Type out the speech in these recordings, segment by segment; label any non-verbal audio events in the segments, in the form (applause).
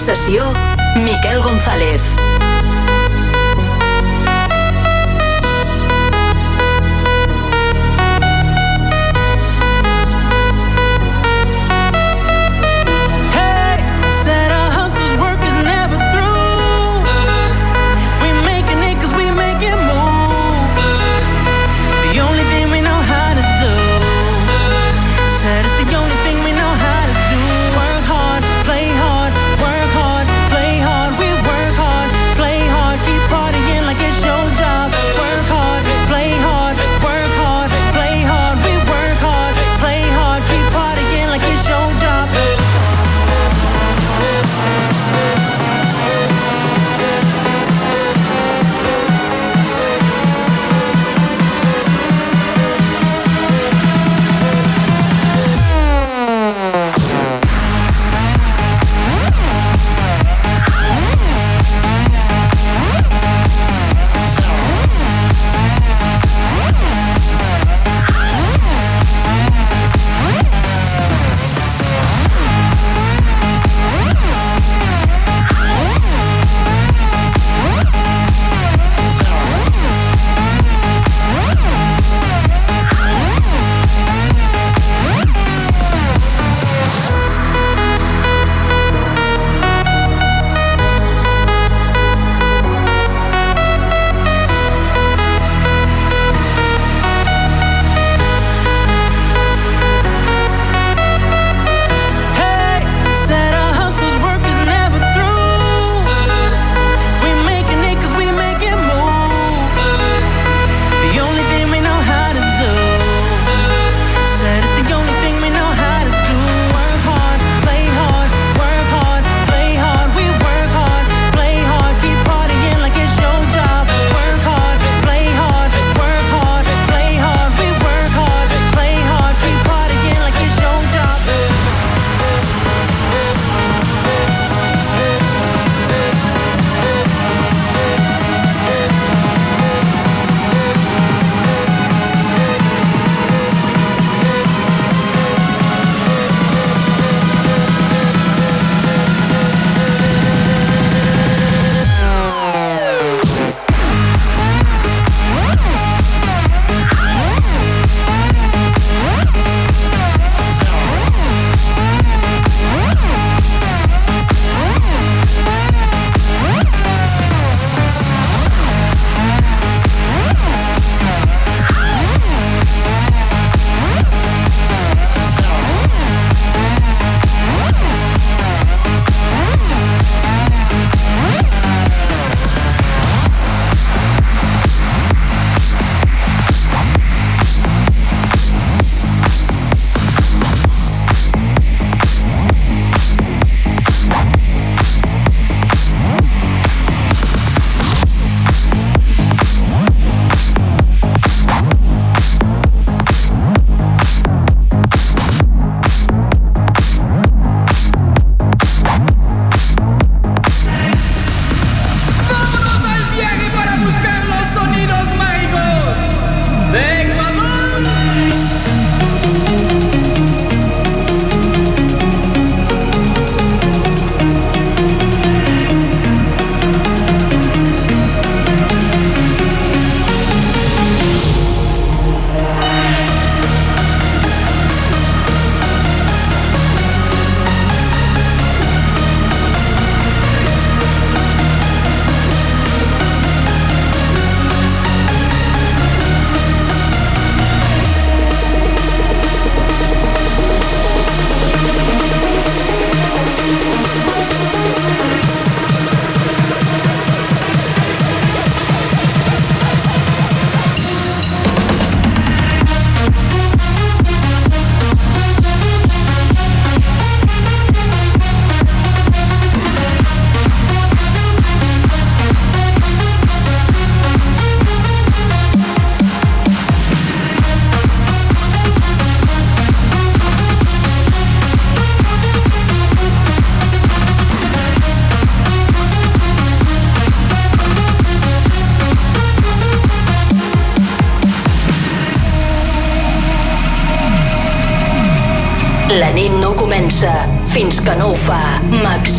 sessió, Miquel González.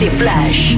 Flaix.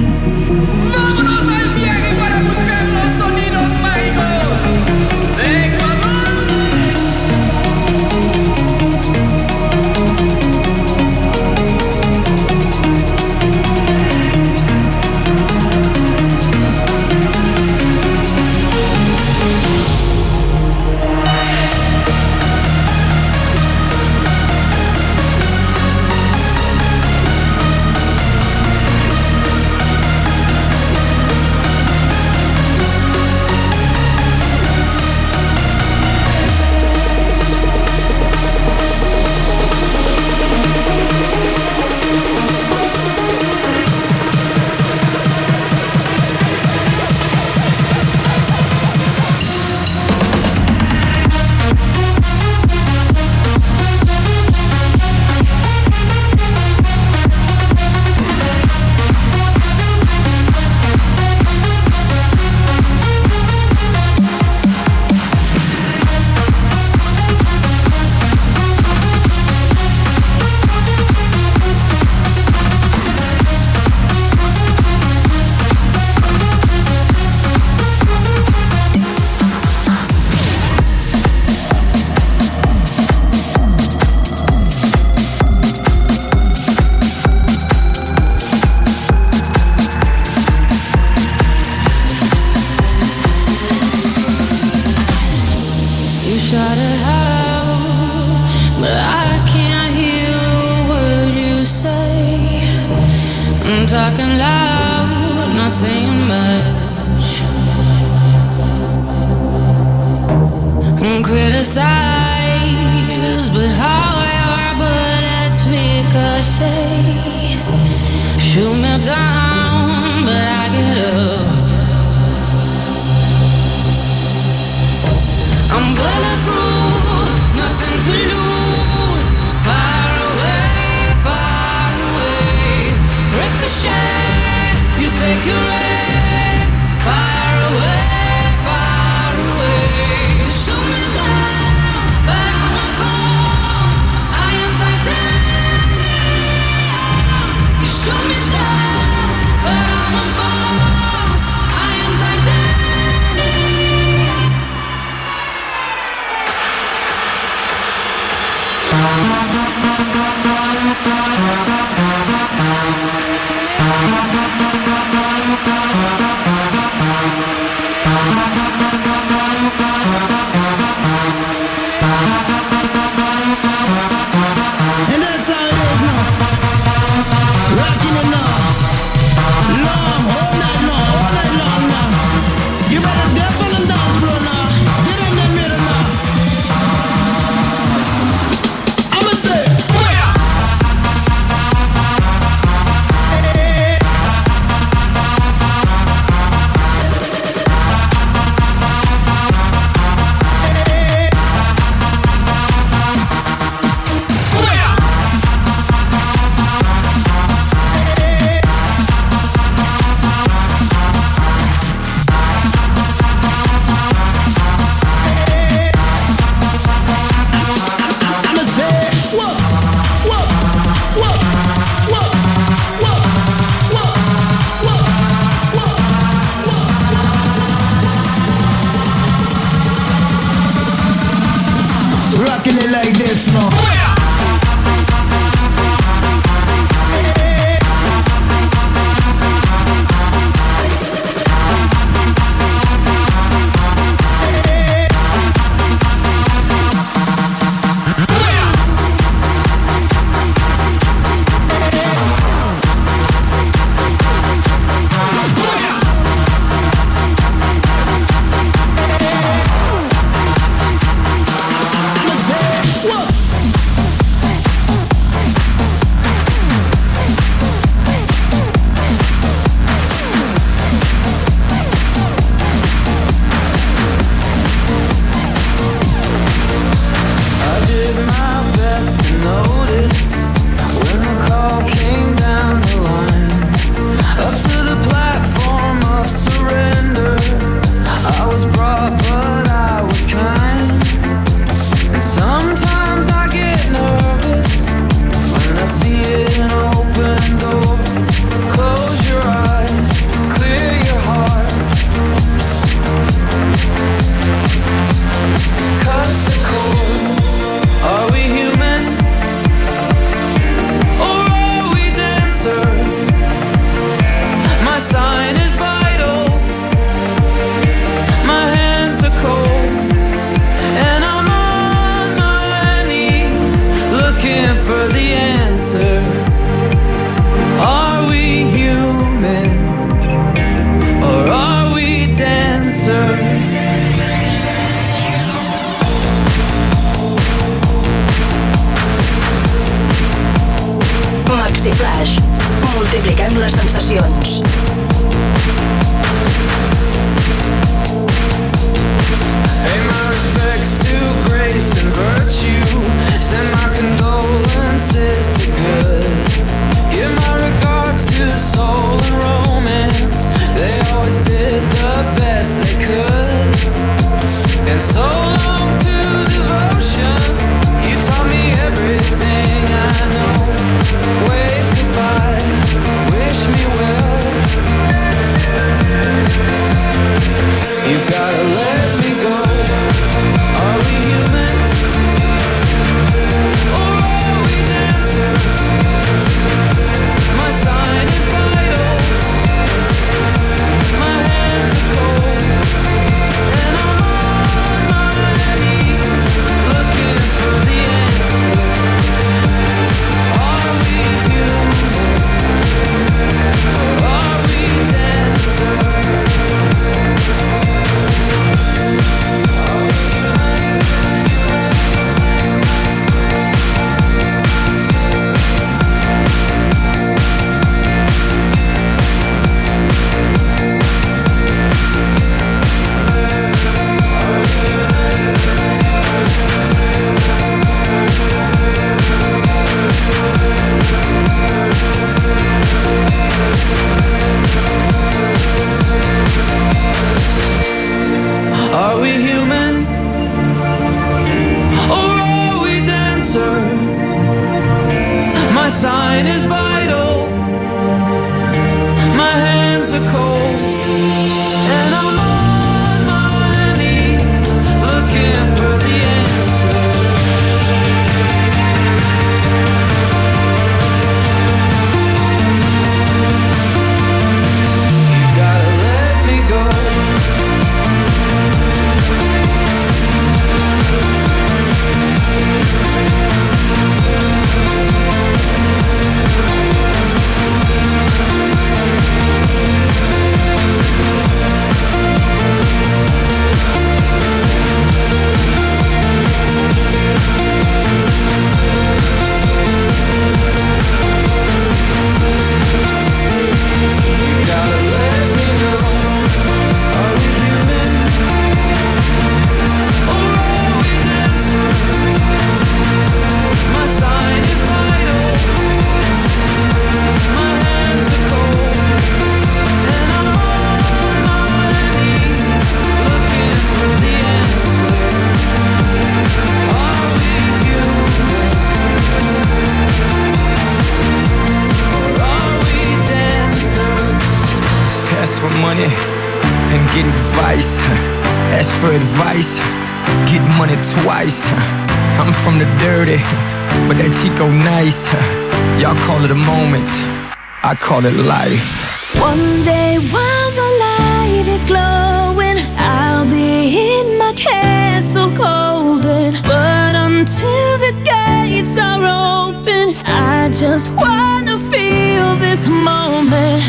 I call it life. One day while the light is glowing, I'll be in my castle golden. But until the gates are open, I just wanna feel this moment.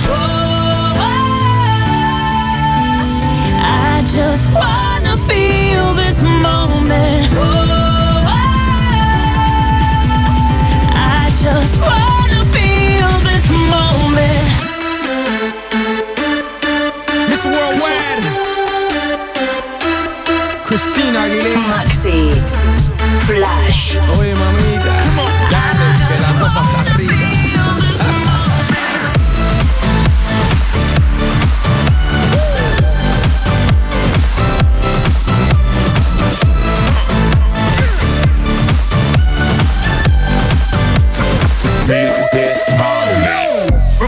I just wanna feel this moment. I Christina Aguilera. Maxi Flaix. Oye, mamita, dale, que la cosa está rica.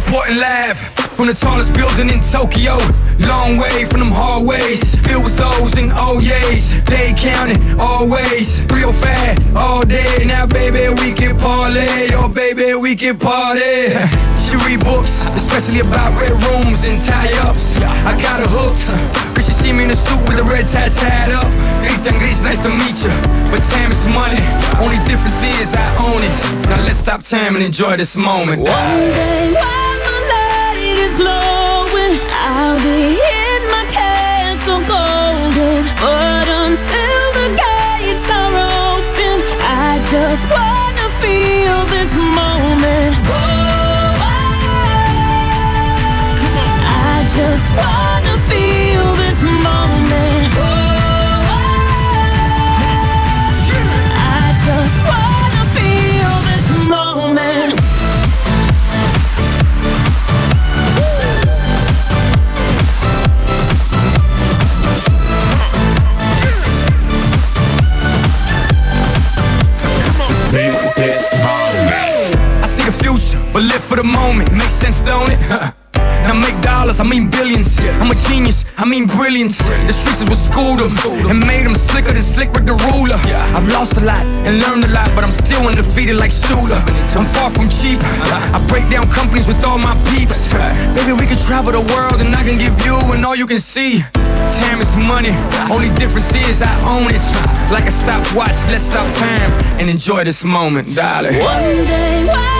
Reporting live from the tallest building in Tokyo. Long way from them hallways. Filled with O's and O's. They counting always. Real fat all day. Now, baby, we can parlay. Oh, baby, we can party. She read books, especially about red rooms and tie-ups. I got her hooked. See me in a suit with the red tie tied up. Christian Grey, nice to meet you. But time is money. Only difference is I own it. Now let's stop time and enjoy this moment. One day while for the moment. Makes sense, don't it? (laughs) I make dollars, I mean billions. I'm a genius, I mean brilliance. The streets is what schooled them and made them slicker than Slick Rick the ruler. I've lost a lot and learned a lot, but I'm still undefeated like Shula. I'm far from cheap. I break down companies with all my peeps. Baby, we can travel the world and I can give you and all you can see. Time is money, only difference is I own it. Like a stopwatch, let's stop time and enjoy this moment, darling. One day when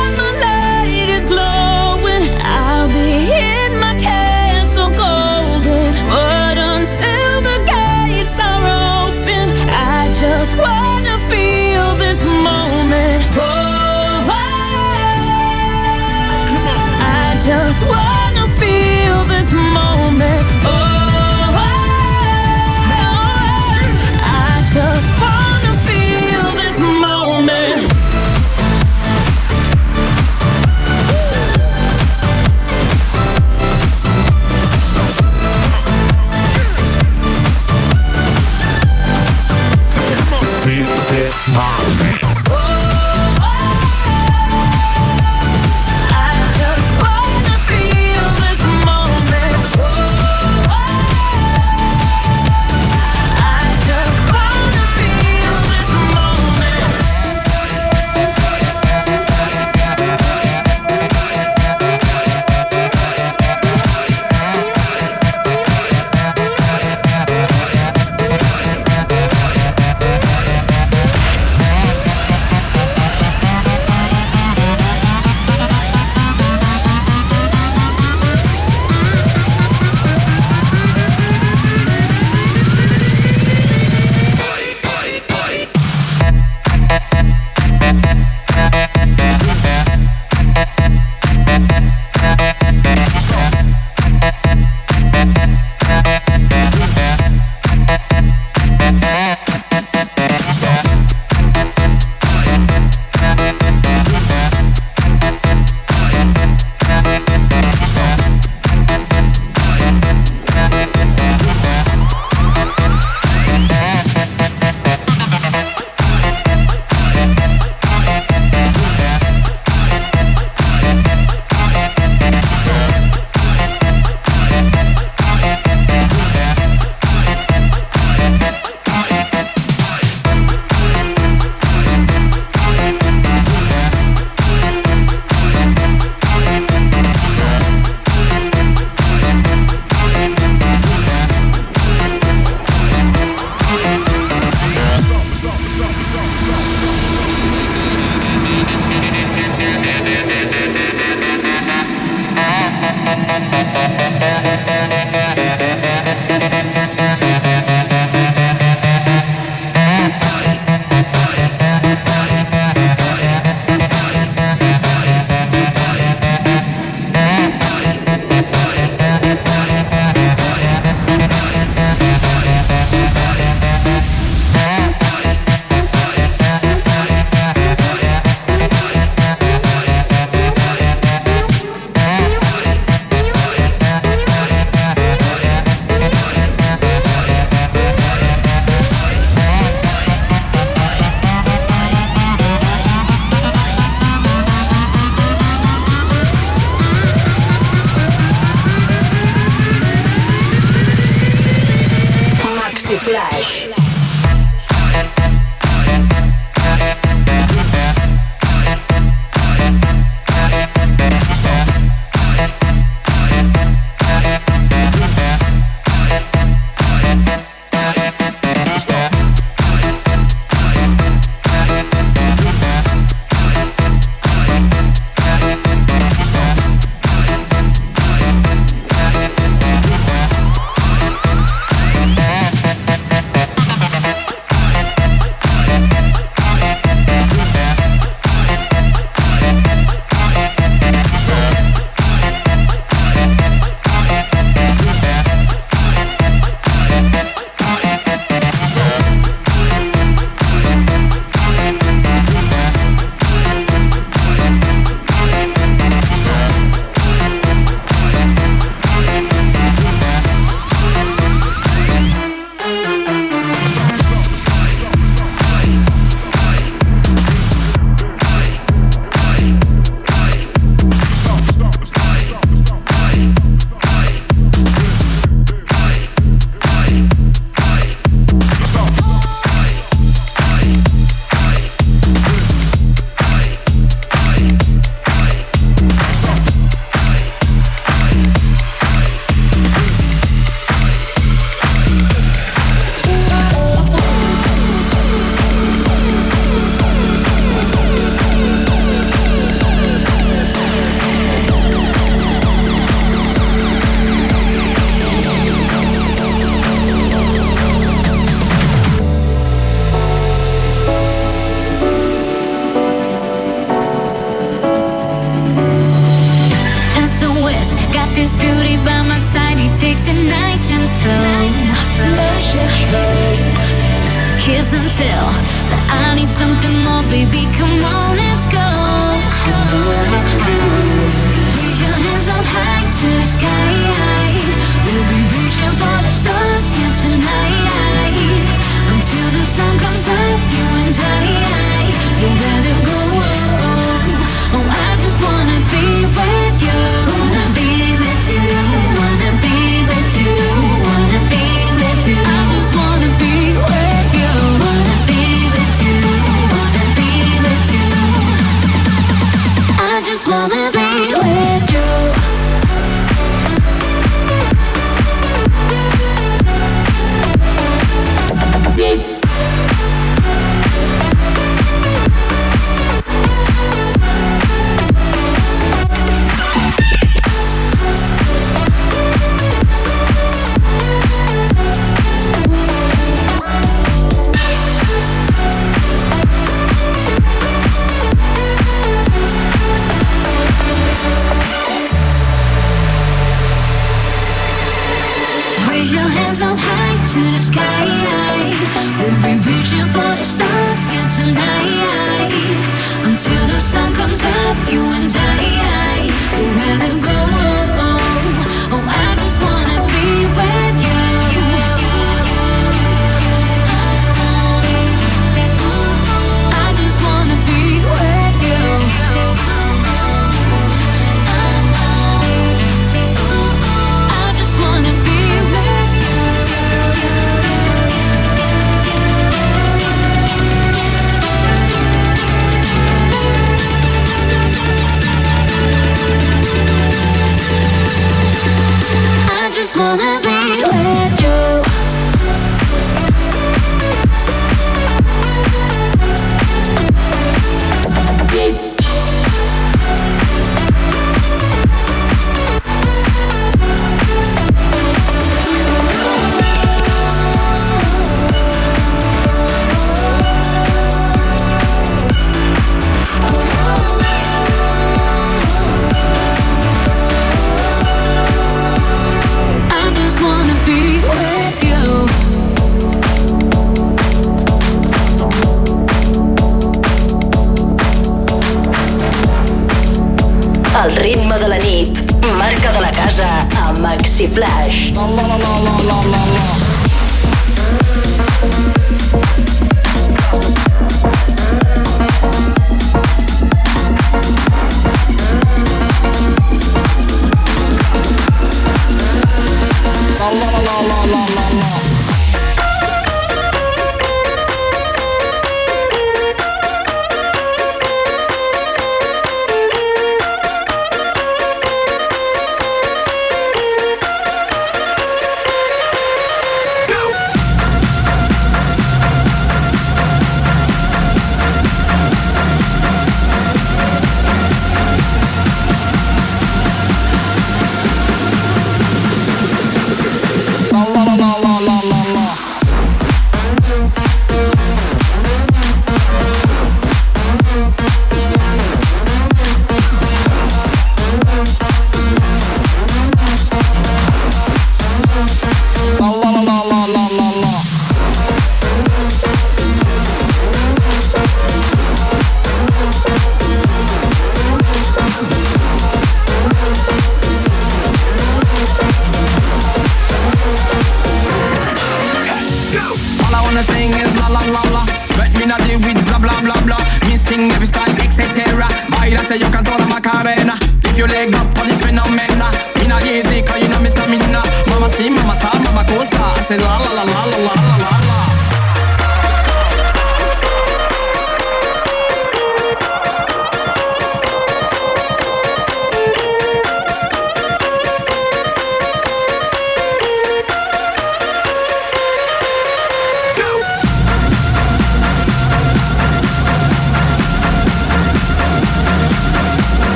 and etc. Baila say you can throw the macarena. If you leg up on this phenomena, in a easy cause you know Mr. Mina. Mama see, mama saw, mama cosa. I say la la la la la la la la.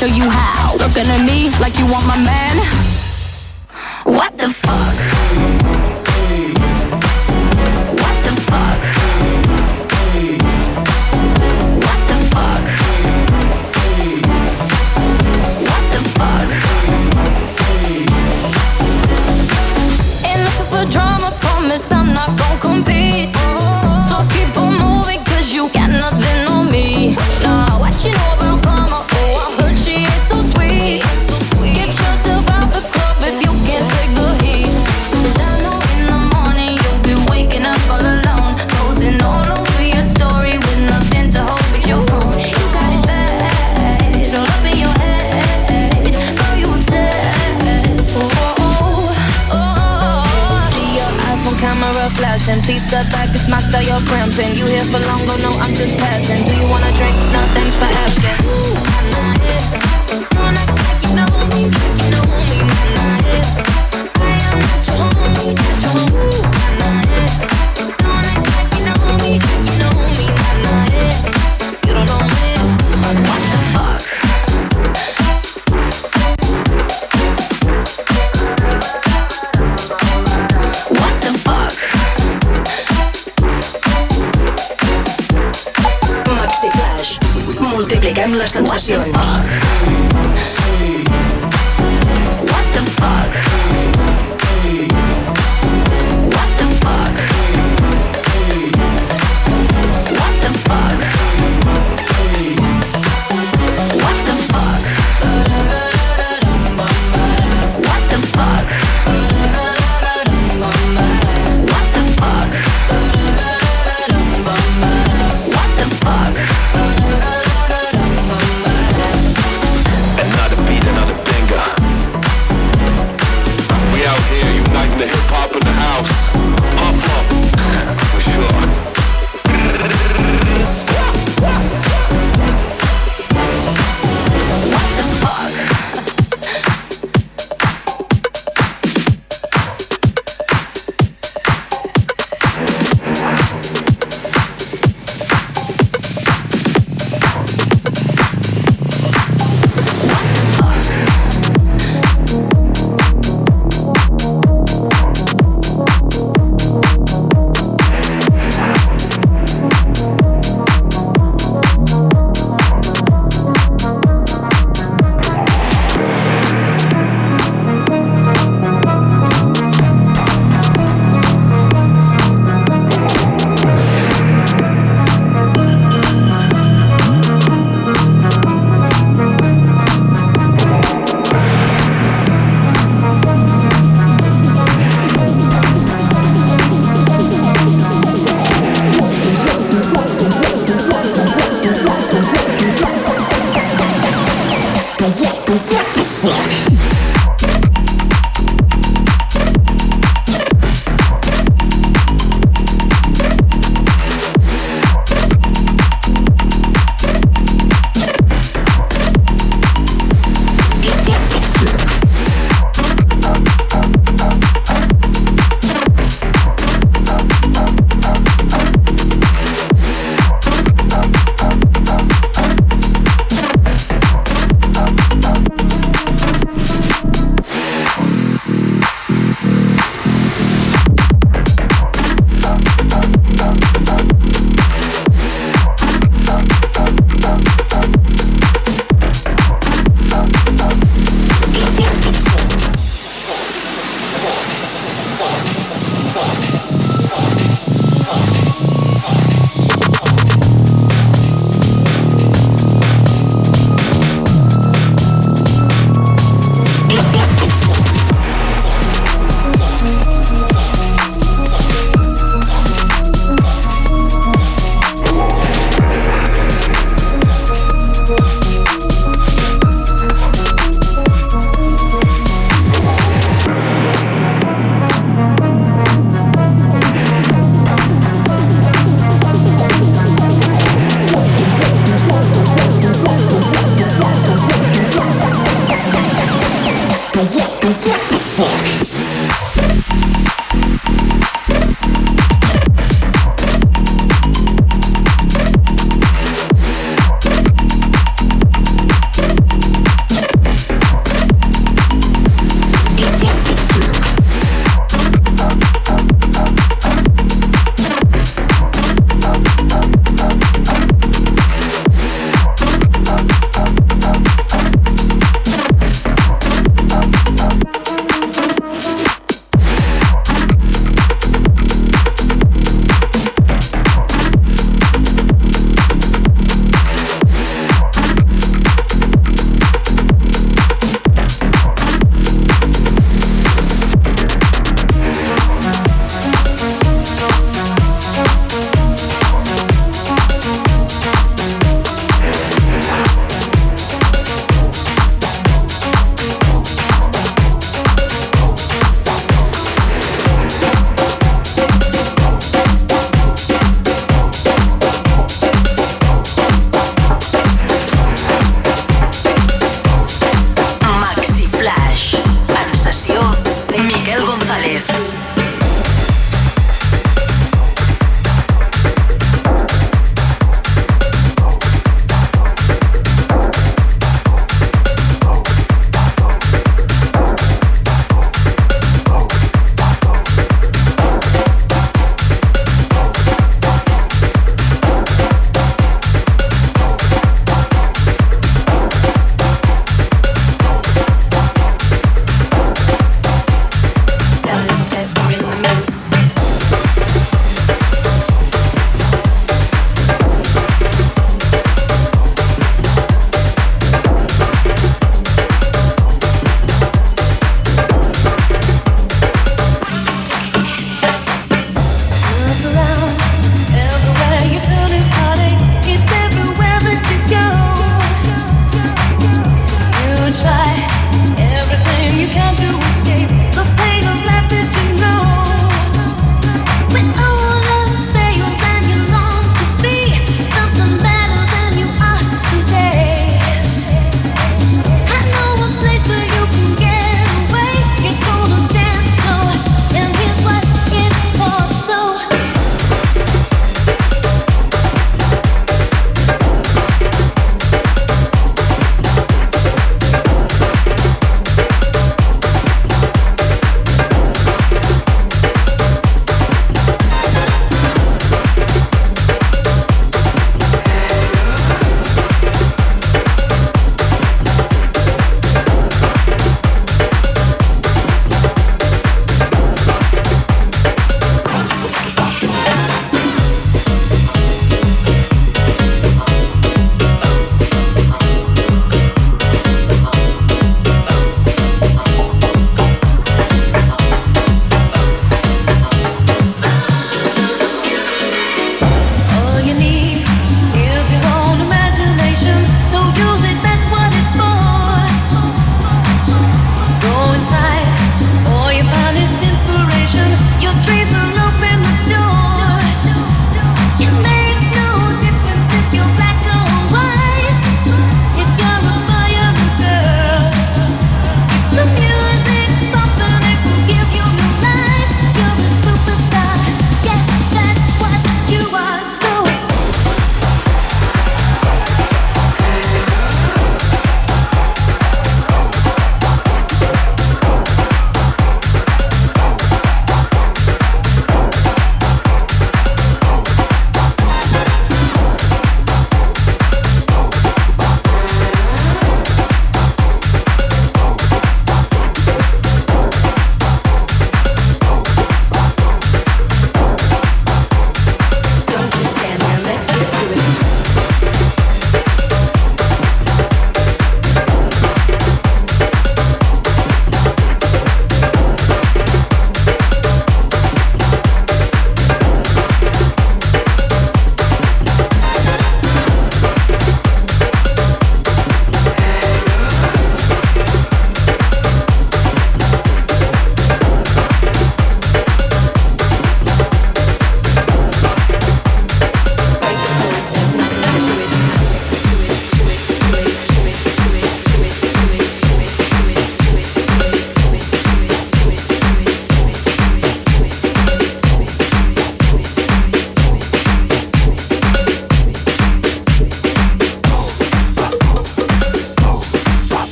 show you how. Looking at me like you want my man. sensacions.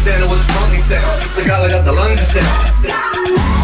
Montana with the funky sound. Cigar got the London sound.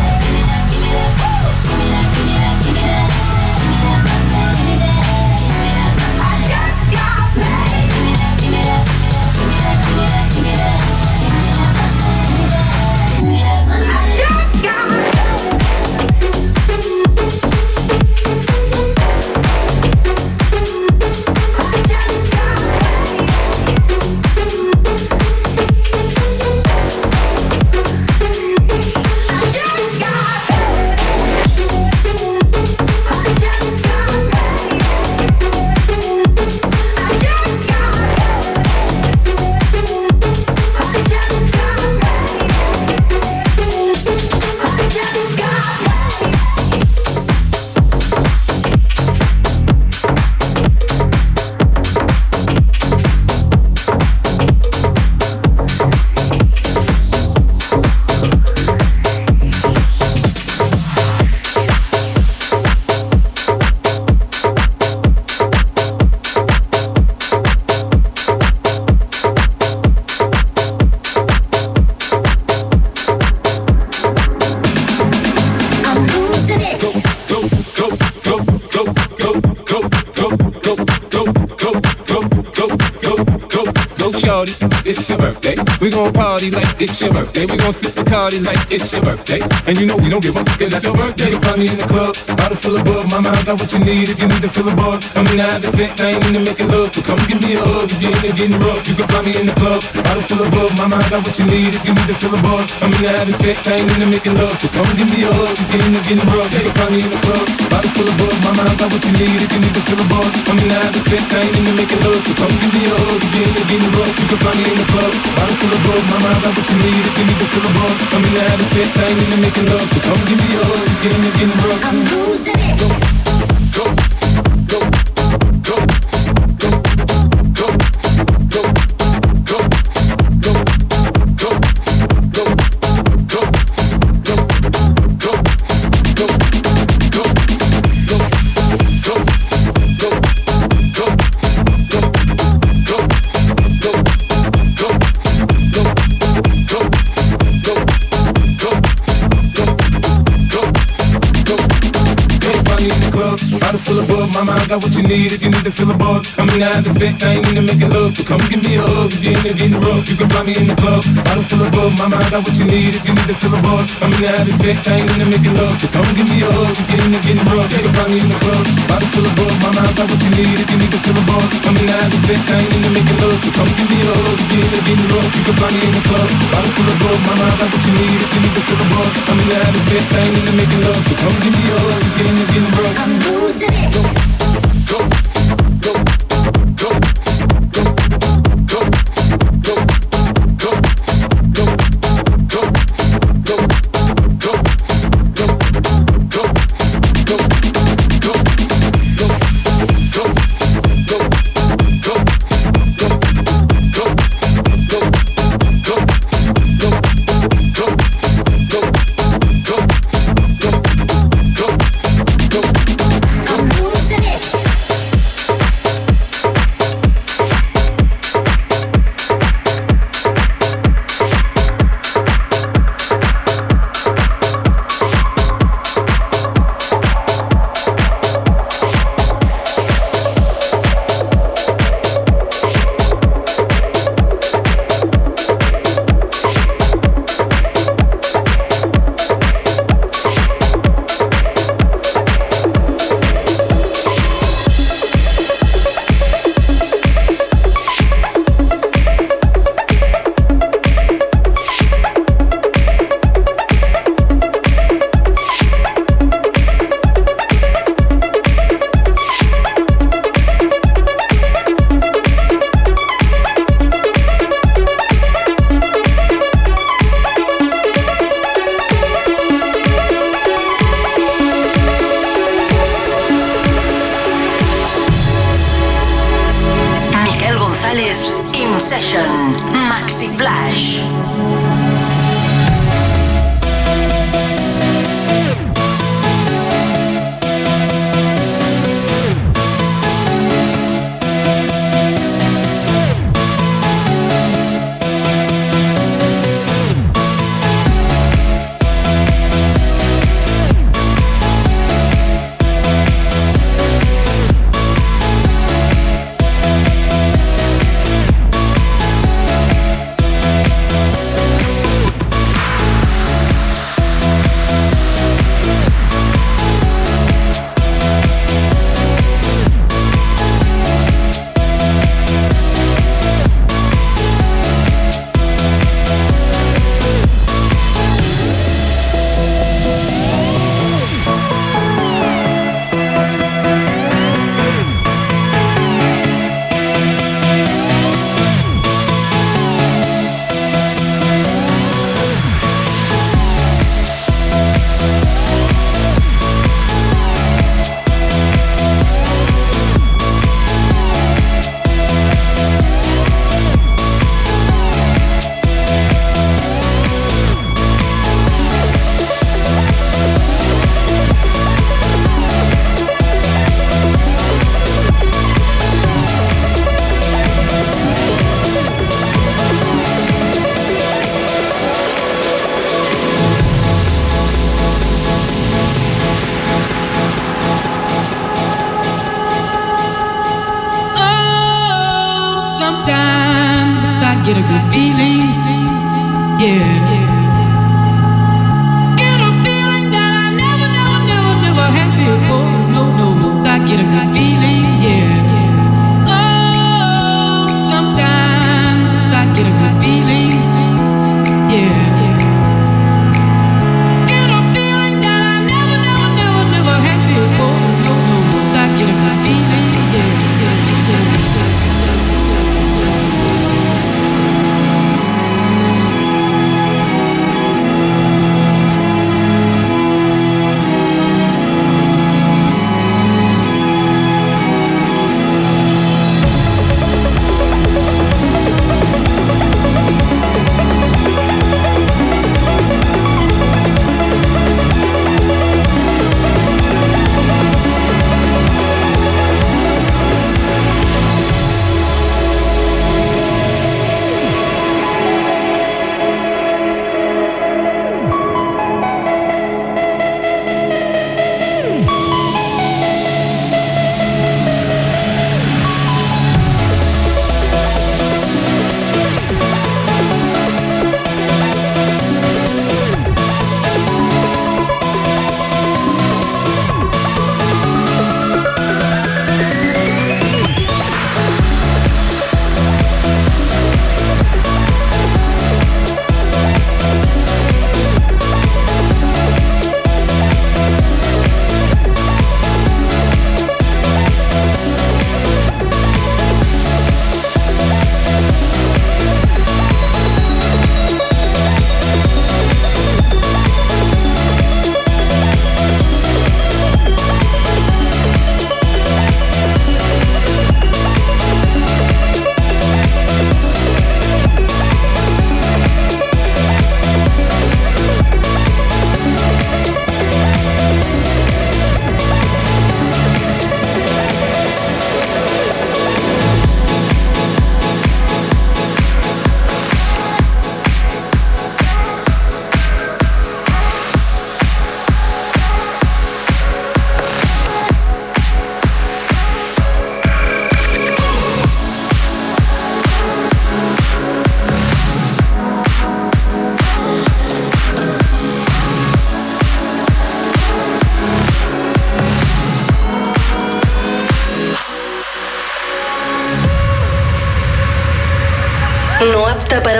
It's your birthday. We gon' sip the party like it's your birthday. And you know we don't give up, cause that's your birthday. You find me in the club, bottle full of bug. My mind got what you need if you need to fill a buzz. I'm in the having sex, I ain't into making love. So come give me a hug if you're in there getting rough. You can find me in the club, bottle full of bug. My mind got what you need if you need to fill a buzz. I'm in the having sex, I ain't into making love. So come give me a hug if you're in there getting rough. You can find me in the club, bottle full of bug. My mind got what you need if you need to fill a buzz. I'm in the having sex, I ain't into making love. So come give me a hug if you're in there getting rough. You can find me in the club, bottle full of bug. My mind got what you need you need to fill a buzz. I'm in the sex, I ain't into making love. So come give me a hug you're in there getting rough. I'm losing it. Find me mind got what you need if you need to fill a buzz. I'm in the having sex, I ain't into making love. So come give me a hug if you're in there getting rough. You can find me in the club, bottle full of bug. My mind got what you need if you need to fill a buzz. I'm in the having sex, I ain't into making love. So come give me a hug if you're in there getting rough. You can find me in the club, bottle full of bug. My mind got what you need if you need to fill a buzz. I'm in the sex, I ain't into making love. So come give me a hug if you're in there getting rough. You can find me in the club, bottle full of bug. My mind got what you need if you need to fill a buzz. I'm in the having sex, I ain't into making love. So come give me a hug if you're in there getting rough. I'm losing it.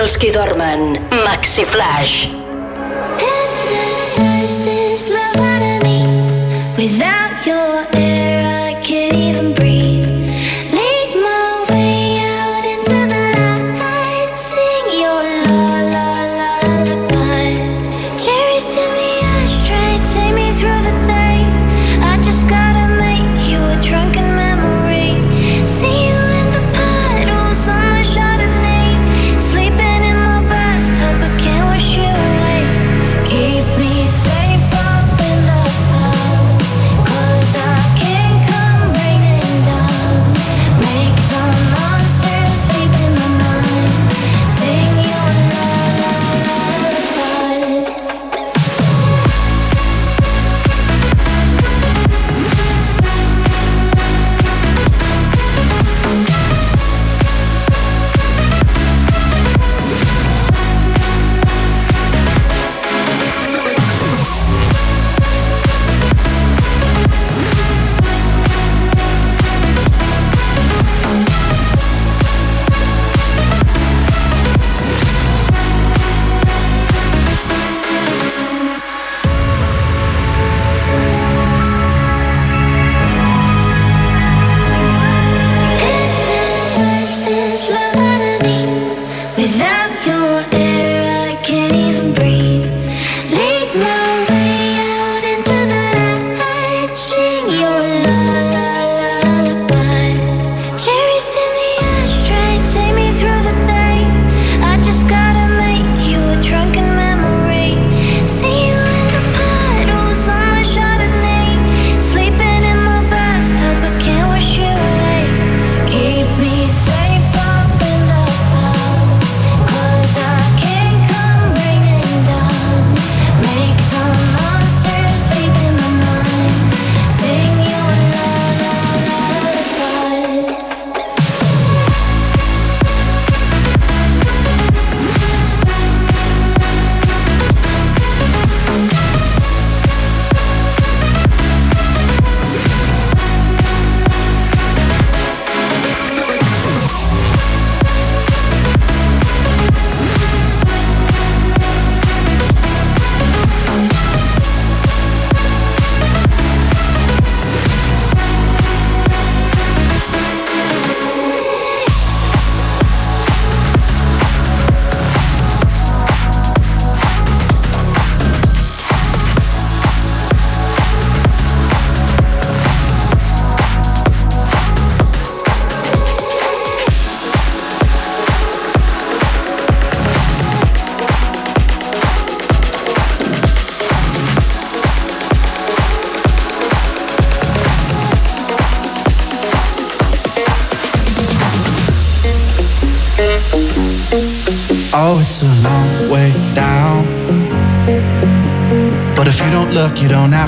els qui dormen. Maxi Flash.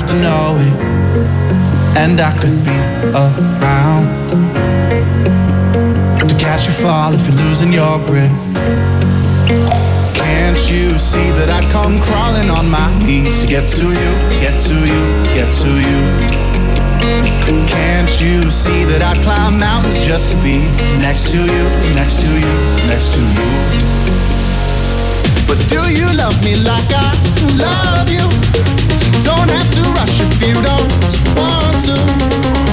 to know it, and I could be around to catch you fall if you're losing your grip. Can't you see that I come crawling on my knees to get to you, get to you, get to you? Can't you see that I climb mountains just to be next to you, next to you, next to you? But do you love me like I love you? Don't have to rush if you don't want to.